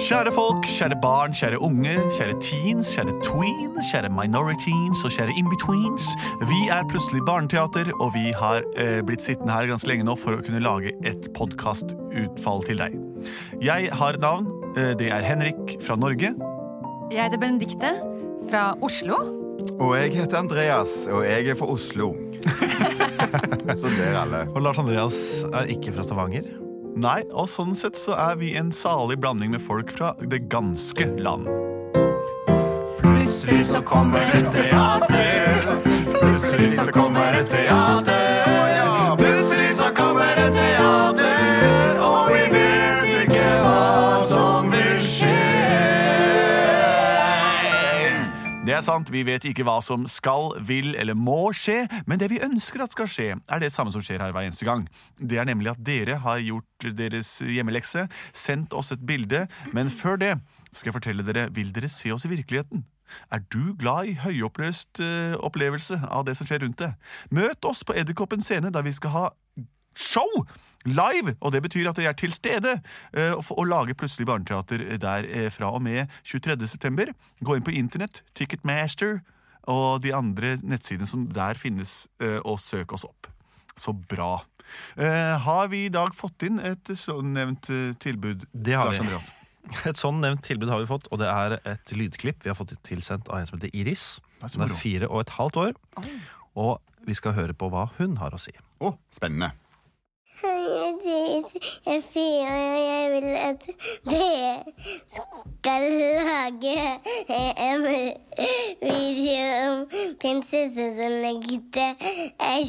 Kjære folk, kjære barn, kjære unge, kjære teens, kjære tweens, kjære minorities og kjære in-betweens. Vi er plutselig Barneteater, og vi har eh, blitt sittende her ganske lenge nå for å kunne lage et podkastutfall til deg. Jeg har et navn. Eh, det er Henrik fra Norge. Jeg heter Benedikte fra Oslo. Og jeg heter Andreas, og jeg er fra Oslo. Som dere alle. Og Lars Andreas er ikke fra Stavanger. Nei, og sånn sett så er vi en salig blanding med folk fra det ganske land. Plutselig så kommer et teater. Plutselig så kommer et teater. Er sant, vi vet ikke hva som skal, vil eller må skje, men det vi ønsker at skal skje, er det samme som skjer her hver eneste gang. Det er nemlig at dere har gjort deres hjemmelekse, sendt oss et bilde, men før det skal jeg fortelle dere, vil dere se oss i virkeligheten? Er du glad i høyoppløst uh, opplevelse av det som skjer rundt deg? Møt oss på Edderkoppen scene, der vi skal ha show live, og det betyr at jeg er til stede eh, og, og lager plutselig barneteater der eh, fra og med 23. september. Gå inn på internett, Ticketmaster og de andre nettsidene som der finnes, eh, og søk oss opp. Så bra. Eh, har vi i dag fått inn et sånn nevnt eh, tilbud? Det har vi. Et sånn nevnt tilbud har vi fått, og det er et lydklipp vi har fått tilsendt av en som heter Iris. Hun er fire og et halvt år, og vi skal høre på hva hun har å si. Å, spennende. Jeg er fire, og jeg vil at dere skal lage en video om prinsessen som lagde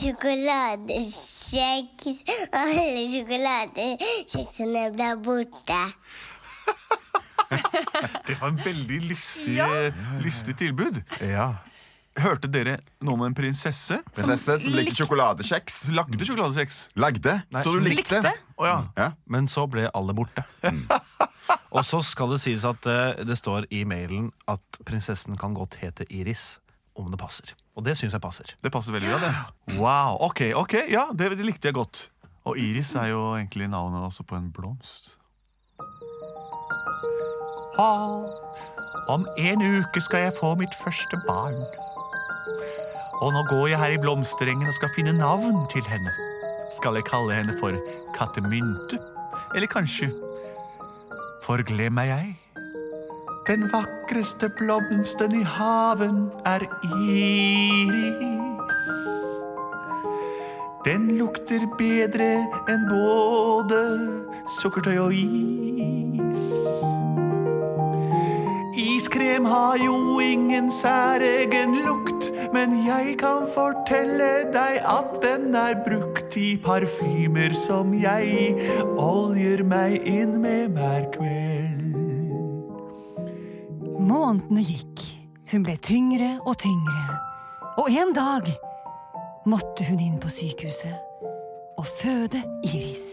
sjokoladekjeks, og alle sjokoladekjeksene ble borte. Det var en veldig lystig, lystig tilbud. Ja. Hørte dere noe om en prinsesse? Prinsesse som likte sjokoladekjeks. Lagde sjokoladekjeks. Lagde? Nei, Så du likte? likte. Å ja. Ja. Men så ble alle borte. Og så skal det sies at uh, det står i mailen at prinsessen kan godt hete Iris om det passer. Og det syns jeg passer. Det passer veldig bra, det. Wow, ok, ok, ja, det, det likte jeg godt. Og iris er jo egentlig navnet også på en blomst. Ha, om en uke skal jeg få mitt første barn. Og nå går jeg her i blomsterengen og skal finne navn til henne. Skal jeg kalle henne for Kattemynte? Eller kanskje For glemmer jeg? Den vakreste blomsten i haven er iris. Den lukter bedre enn både sukkertøy og is. Iskrem har jo ingen særegen lukt, men jeg kan fortelle deg at den er brukt i parfymer som jeg oljer meg inn med hver kveld. Månedene gikk. Hun ble tyngre og tyngre. Og en dag måtte hun inn på sykehuset og føde Iris.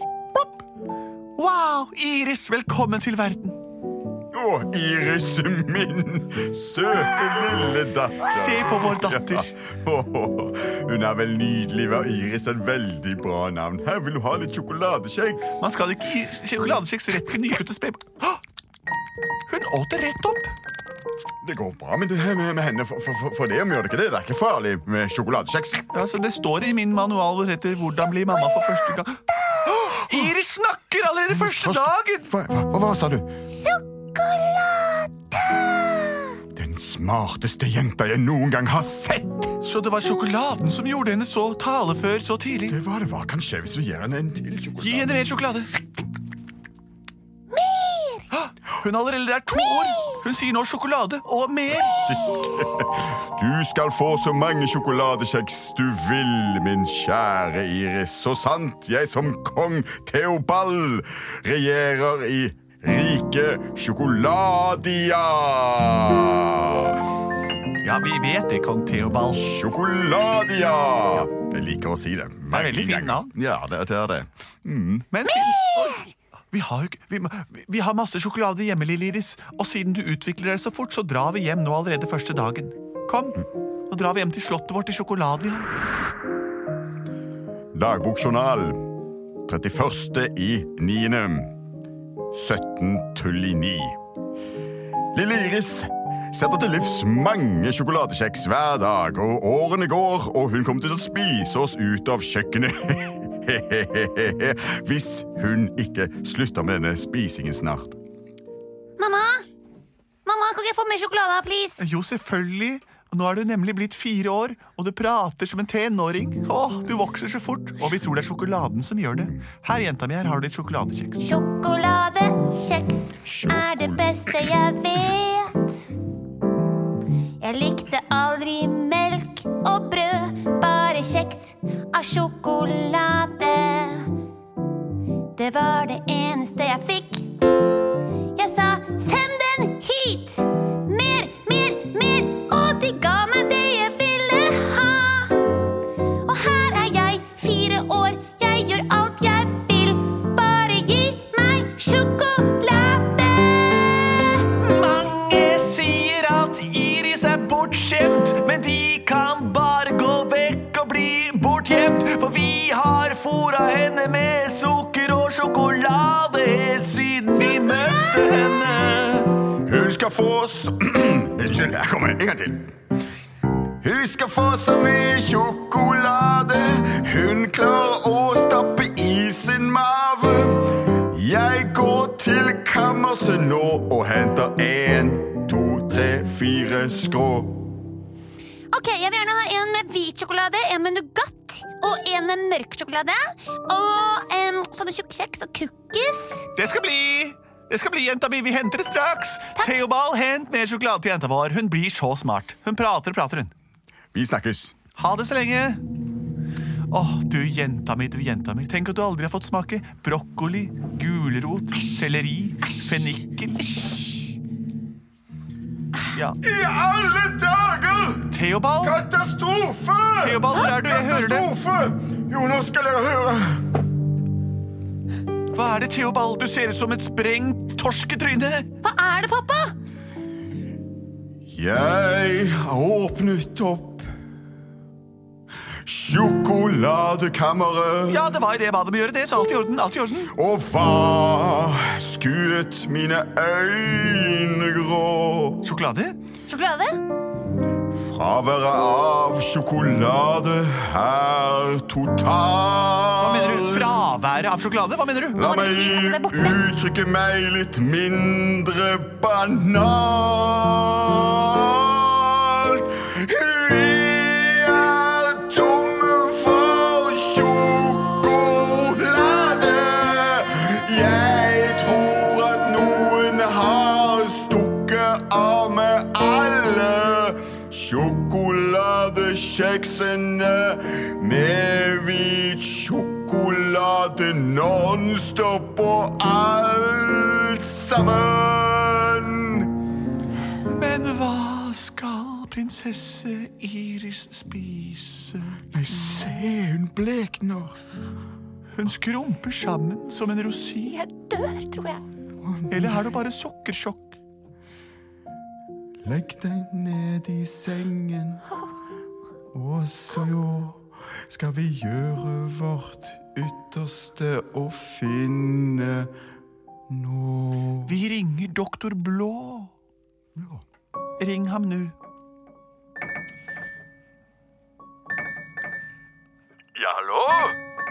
Wow, Iris, velkommen til verden. Å, Iris min søte lille datter. Se på vår datter. Ja. Hun er vel nydelig. hva? Iris er et veldig bra navn. Her vil du ha litt sjokoladekjeks. Man skal ikke gi sjokoladekjeks rett til nyfødte spedbarn. Hun åt det rett opp. Det går bra med, det med, med henne for, for, for det om gjør det ikke det. Det er ikke farlig med sjokoladekjeks. Altså, det står i min manual hvor heter 'Hvordan bli mamma for første gang'. Iris snakker allerede første dagen! Hva, hva, hva, hva sa du? Smarteste jenta jeg noen gang har sett. Så det var sjokoladen som gjorde henne så talefør så tidlig. Det var det hva kan skje hvis vi gir henne en til sjokolade? Gi henne mer sjokolade. Mer! Hun er allerede der to år. Hun sier nå sjokolade og mer. Du skal få så mange sjokoladekjeks du vil, min kjære Iris. Så sant jeg som kong Theobald regjerer i riket Sjokoladia. Ja, vi vet det, kong Theobald. Sjokoladia! Jeg liker å si det. Det er veldig fint navn. Ja, det, er det. Men siden vi har, vi, vi har masse sjokolade hjemme, lille Iris. Og siden du utvikler deg så fort, så drar vi hjem nå allerede første dagen. Kom, nå drar vi hjem til slottet vårt i Sjokoladia. Dagbokjournal 31. i 9. 17 tull i 9. Lille Iris setter til livs mange sjokoladekjeks hver dag, og årene går, og hun kommer til å spise oss ut av kjøkkenet. Hvis hun ikke slutter med denne spisingen snart. Mamma! Mamma, kan jeg få mer sjokolade, please? Jo, selvfølgelig. Nå er du nemlig blitt fire år, og du prater som en tenåring. Åh, du vokser så fort, og vi tror det er sjokoladen som gjør det. Her, jenta mi, her har du litt sjokoladekjeks. Sjokoladekjeks er det beste jeg vet. Jeg likte aldri melk og brød, bare kjeks av sjokolade. Det var det eneste jeg fikk. For vi har fora henne med sukker og sjokolade helt siden vi møtte henne. Hun skal få så Unnskyld, jeg kommer. En gang til. Hun skal få så mye sjokolade hun klarer å stappe i sin mave. Jeg går til kammerset nå og henter en, to, tre, fire skrå. Ok, Jeg vil gjerne ha en med hvit sjokolade, en med Nugatti og en mørk sjokolade. Og um, sånne tjukkjeks og cookies. Det skal bli! Det skal bli, jenta mi. Vi henter det straks. Theobald, hent mer sjokolade til jenta vår. Hun blir så smart. Hun prater og prater, hun. Vi snakkes. Ha det så lenge. Åh, du jenta mi, du jenta mi. Tenk at du aldri har fått smake brokkoli, gulrot, selleri, fennikel. Ja. I alle dager! Theobald! Katastrofe! Theobald, hvor er du? Jeg hører det. Katastrofe! Jo, nå skal dere høre. Hva er det, Theobald? Du ser ut som et sprengt torsketryne. Hva er det, pappa? Jeg har åpnet opp sjokoladekammeret. Ja, det var jo det jeg ba dem gjøre. Det så alt i orden. Alt i orden. Og hva skuet mine øyne grå? Sjokolade? Sjokolade? Fraværet av sjokolade er totalt. Hva mener du? Fraværet av sjokolade? Hva mener du? La meg uttrykke meg litt mindre banalt. Sjokoladekjeksene med hvit sjokolade nonstop og alt sammen. Men hva skal prinsesse Iris spise? Nei, se, hun blekner. Hun skrumper sammen som en rosin. Jeg dør, tror jeg. Eller er det bare sukkersjokk? Legg deg ned i sengen, og så skal vi gjøre vårt ytterste og finne noe Vi ringer doktor Blå. Ring ham nå. Ja, hallo?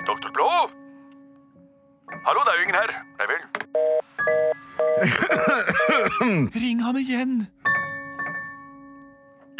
Doktor Blå? Hallo, det er jo ingen her. Nei vel. Ring ham igjen.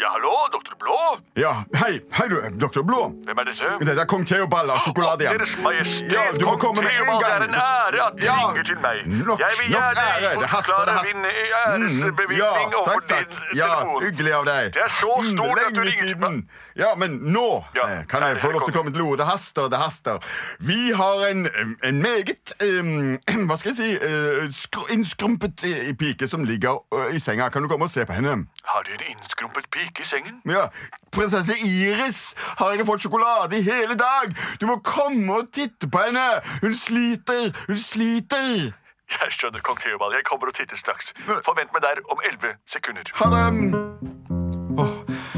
Ja, hallo, doktor Blå? Ja, hei, hei du, doktor Blå. Hvem er dette? Dette er kong Theobald av sjokolade igjen. Deres Majestet, Ja, du må komme med en gang. Det er en ære at du Ja, ringer til meg. nok- jeg vil gjerne ære. Det haster, det haster. min Mm, æresbevilgning ja, over takk, takk. din Ja, hyggelig av deg. Det er så Mm, stort at du ringer til meg. siden. Ja, men nå Ja, eh, kan jeg få lov til å komme til ord. Det haster, det haster. Vi har en, en meget um, Hva skal jeg si uh, skru, Innskrumpet eh, pike som ligger uh, i senga. Kan du komme og se på henne? Har du en innskrumpet pike i sengen? Ja, Prinsesse Iris har ikke fått sjokolade i hele dag. Du må komme og titte på henne. Hun sliter. Hun sliter. Jeg skjønner, kong Theobald. Jeg kommer og titter straks. Forvent meg der om elleve sekunder. Ha det.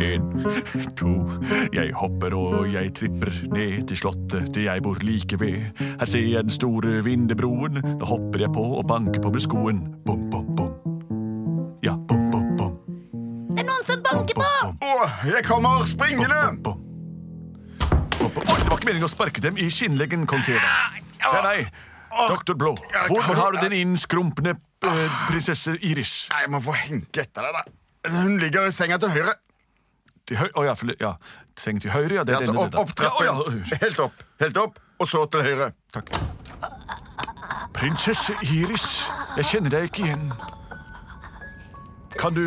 En, to, jeg hopper og jeg tripper ned til slottet til jeg bor like ved. Her ser jeg den store vindebroen, nå hopper jeg på og banker på med skoen. Bom, bom, bom. Bom, Jeg kommer springende! Oi, det var ikke meningen å sparke dem i skinnleggen, kong Theodor. er nei. Doktor Blå, Hvorfor har du den innskrumpne eh, prinsesse Iris? Jeg må få henke etter deg, da. Hun ligger i senga til høyre. Til høy... Å ja, for, ja. Seng til høyre, ja. Det er Altså, denne, opp, opp trappen. Ja, oh, ja. Helt opp. Helt opp, og så til høyre. Takk. Prinsesse Iris, jeg kjenner deg ikke igjen. Kan du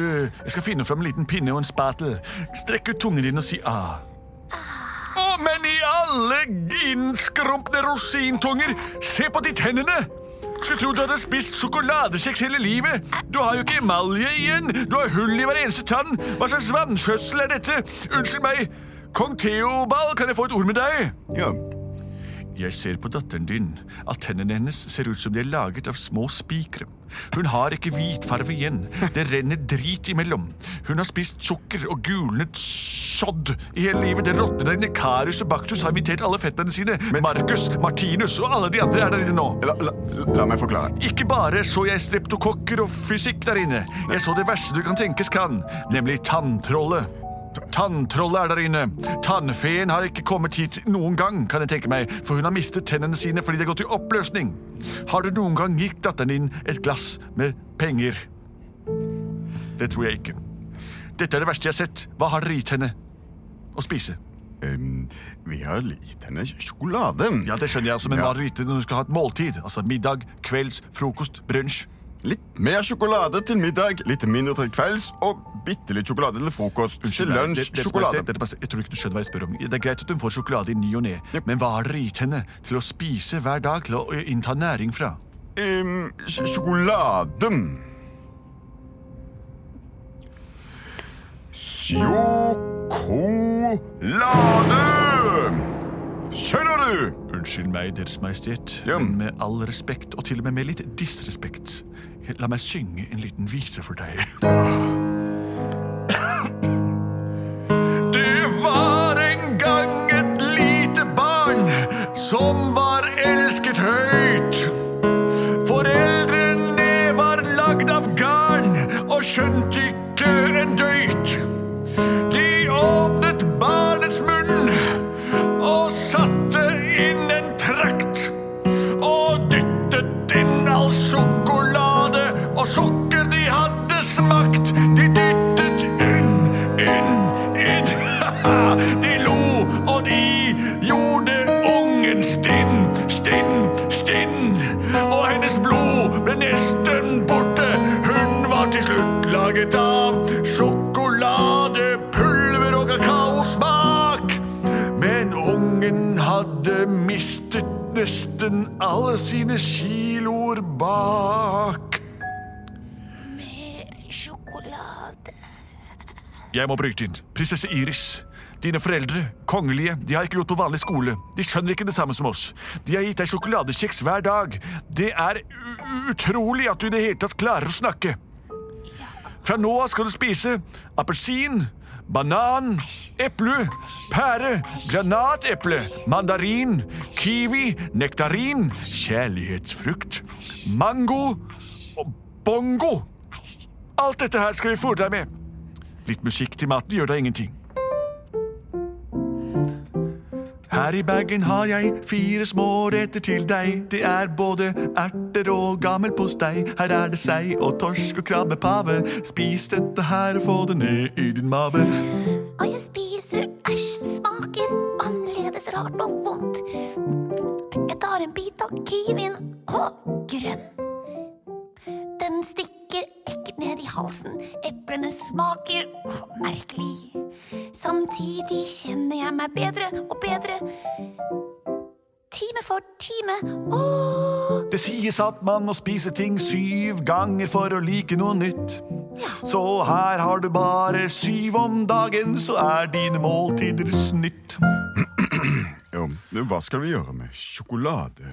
Jeg skal finne fram en liten pinne og en spatel. Strekk ut tungen din og si a. Å, men i alle innskrumpne rosintunger! Se på de tennene! Skulle tro du hadde spist sjokoladekjeks hele livet. Du har jo ikke emalje igjen. Du har hull i hver eneste tann. Hva slags vanskjøtsel er dette? Unnskyld meg. Kong Theobald, kan jeg få et ord med deg? Ja. Jeg ser på datteren din at tennene hennes ser ut som de er laget av små spikere. Hun har ikke hvitfarve igjen. Det renner drit imellom. Hun har spist sukker og gulnet sodd i hele livet. Det råtner der inne. Karius og Baktus har invitert alle fetterne sine. Men... Markus, Martinus og alle de andre er der inne nå. La, la, la meg forklare. Ikke bare så jeg streptokokker og fysikk der inne. Jeg så det verste du kan tenkes kan, nemlig tanntrollet. Tanntrollet er der inne. Tannfeen har ikke kommet hit noen gang, kan jeg tenke meg, for hun har mistet tennene sine fordi de har gått i oppløsning. Har du noen gang gitt datteren din et glass med penger? Det tror jeg ikke. Dette er det verste jeg har sett. Hva har dere gitt henne å spise? Um, vi har gitt henne sjokolade. Ja, det skjønner jeg også, men Ja. hva har dere gitt henne når du skal ha et måltid? Altså middag, kvelds, frokost, brunsj? Litt mer sjokolade til middag, litt mindre til kvelds, og bitte litt sjokolade til frokost. Til lunsj, sjokolade. Jeg tror ikke du skjønner hva jeg spør om. Det er greit at hun får sjokolade i ny og ne, men hva har dere gitt henne til å spise hver dag, til å innta næring fra? Um, sjokolade. Sjokolade! Skjønner du? Unnskyld meg, Deres Majestet, Ja. men med all respekt, og til og med med litt disrespekt, la meg synge en liten vise for deg. Det laget av sjokolade, pulver og kakaosmak. Men ungen hadde mistet nesten alle sine kiloer bak. Mer Sjokolade. Jeg må bryte inn. Prinsesse Iris. Dine foreldre, kongelige, de har ikke gått på vanlig skole. De skjønner ikke det samme som oss. De har gitt deg sjokoladekjeks hver dag. Det er utrolig at du i det hele tatt klarer å snakke. Fra nå av skal du spise appelsin, banan, eple, pære, granateple, mandarin, kiwi, nektarin, kjærlighetsfrukt, mango og bongo. Alt dette her skal vi fôre deg med. Litt musikk til maten gjør deg ingenting. Her i bagen har jeg fire små retter til deg. Det er både erter og gammelpostei. Her er det sei og torsk og krabbepave. Spis dette her og få det ned i din mave. Og jeg spiser æsj, smaker annerledes rart og vondt. Jeg tar en bit av kiwien og grønn. Den stikker ekkelt ned i halsen. Eplene smaker merkelig. Samtidig kjenner jeg meg bedre og bedre. Time for time. Åh, Det sies at man må spise ting syv ganger for å like noe nytt. Så her har du bare syv om dagen, så er dine måltider snytt. Jo, hva skal vi gjøre med sjokolade?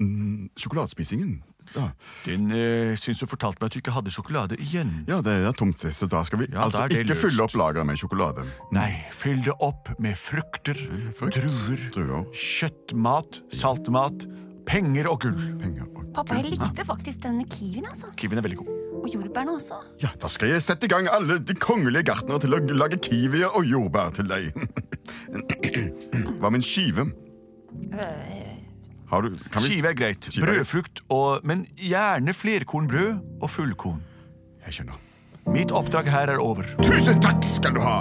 Mm, sjokoladespisingen? Ja. Den eh, syns du fortalte meg at du ikke hadde sjokolade igjen. ja, det er tomt, så da skal vi Ja, da altså er det ikke løst. fylle opp lageret med sjokolade. Nei, fyll det opp med frukter, frukt, druer, druer. kjøttmat, saltmat, penger og gull. Penger og pappa, jeg likte faktisk denne kiwien, altså. Kiwien er veldig god. Og jordbærene også. Ja, Da skal jeg sette i gang alle de kongelige gartnere til å lage kiwier og jordbær til deg. Hva med en skive? Har du kan vi- Skive er greit. Skive er greit. Brødfrukt, og, men gjerne flerkornbrød og fullkorn. Jeg skjønner. Mitt oppdrag her er over. Tusen takk skal du ha!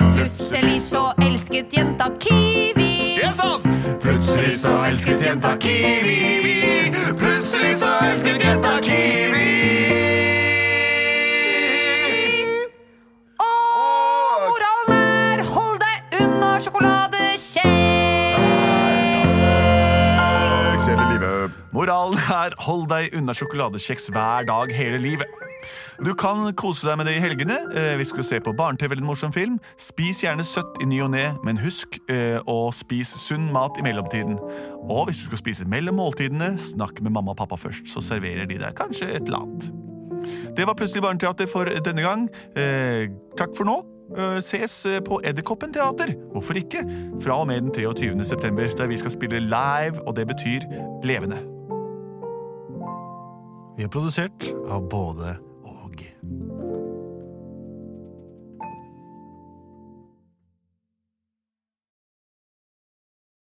Plutselig så elsket jenta kiwi. Det er sant! Plutselig så elsket jenta kiwi. Plutselig så elsket jenta kiwi. Moralen er hold deg unna sjokoladekjeks hver dag hele livet. Du kan kose deg med det i helgene. Eh, du skal se på barne-TV eller en morsom film. Spis gjerne søtt i ny og ne, men husk eh, å spise sunn mat i mellomtiden. Og hvis du skal spise mellom måltidene, snakk med mamma og pappa først, så serverer de deg kanskje et eller annet. Det var Plutselig barneteater for denne gang. Eh, takk for nå. Ses på Edderkoppen teater. Hvorfor ikke? Fra og med den 23. september, der vi skal spille live, og det betyr levende. Vi er produsert av både og.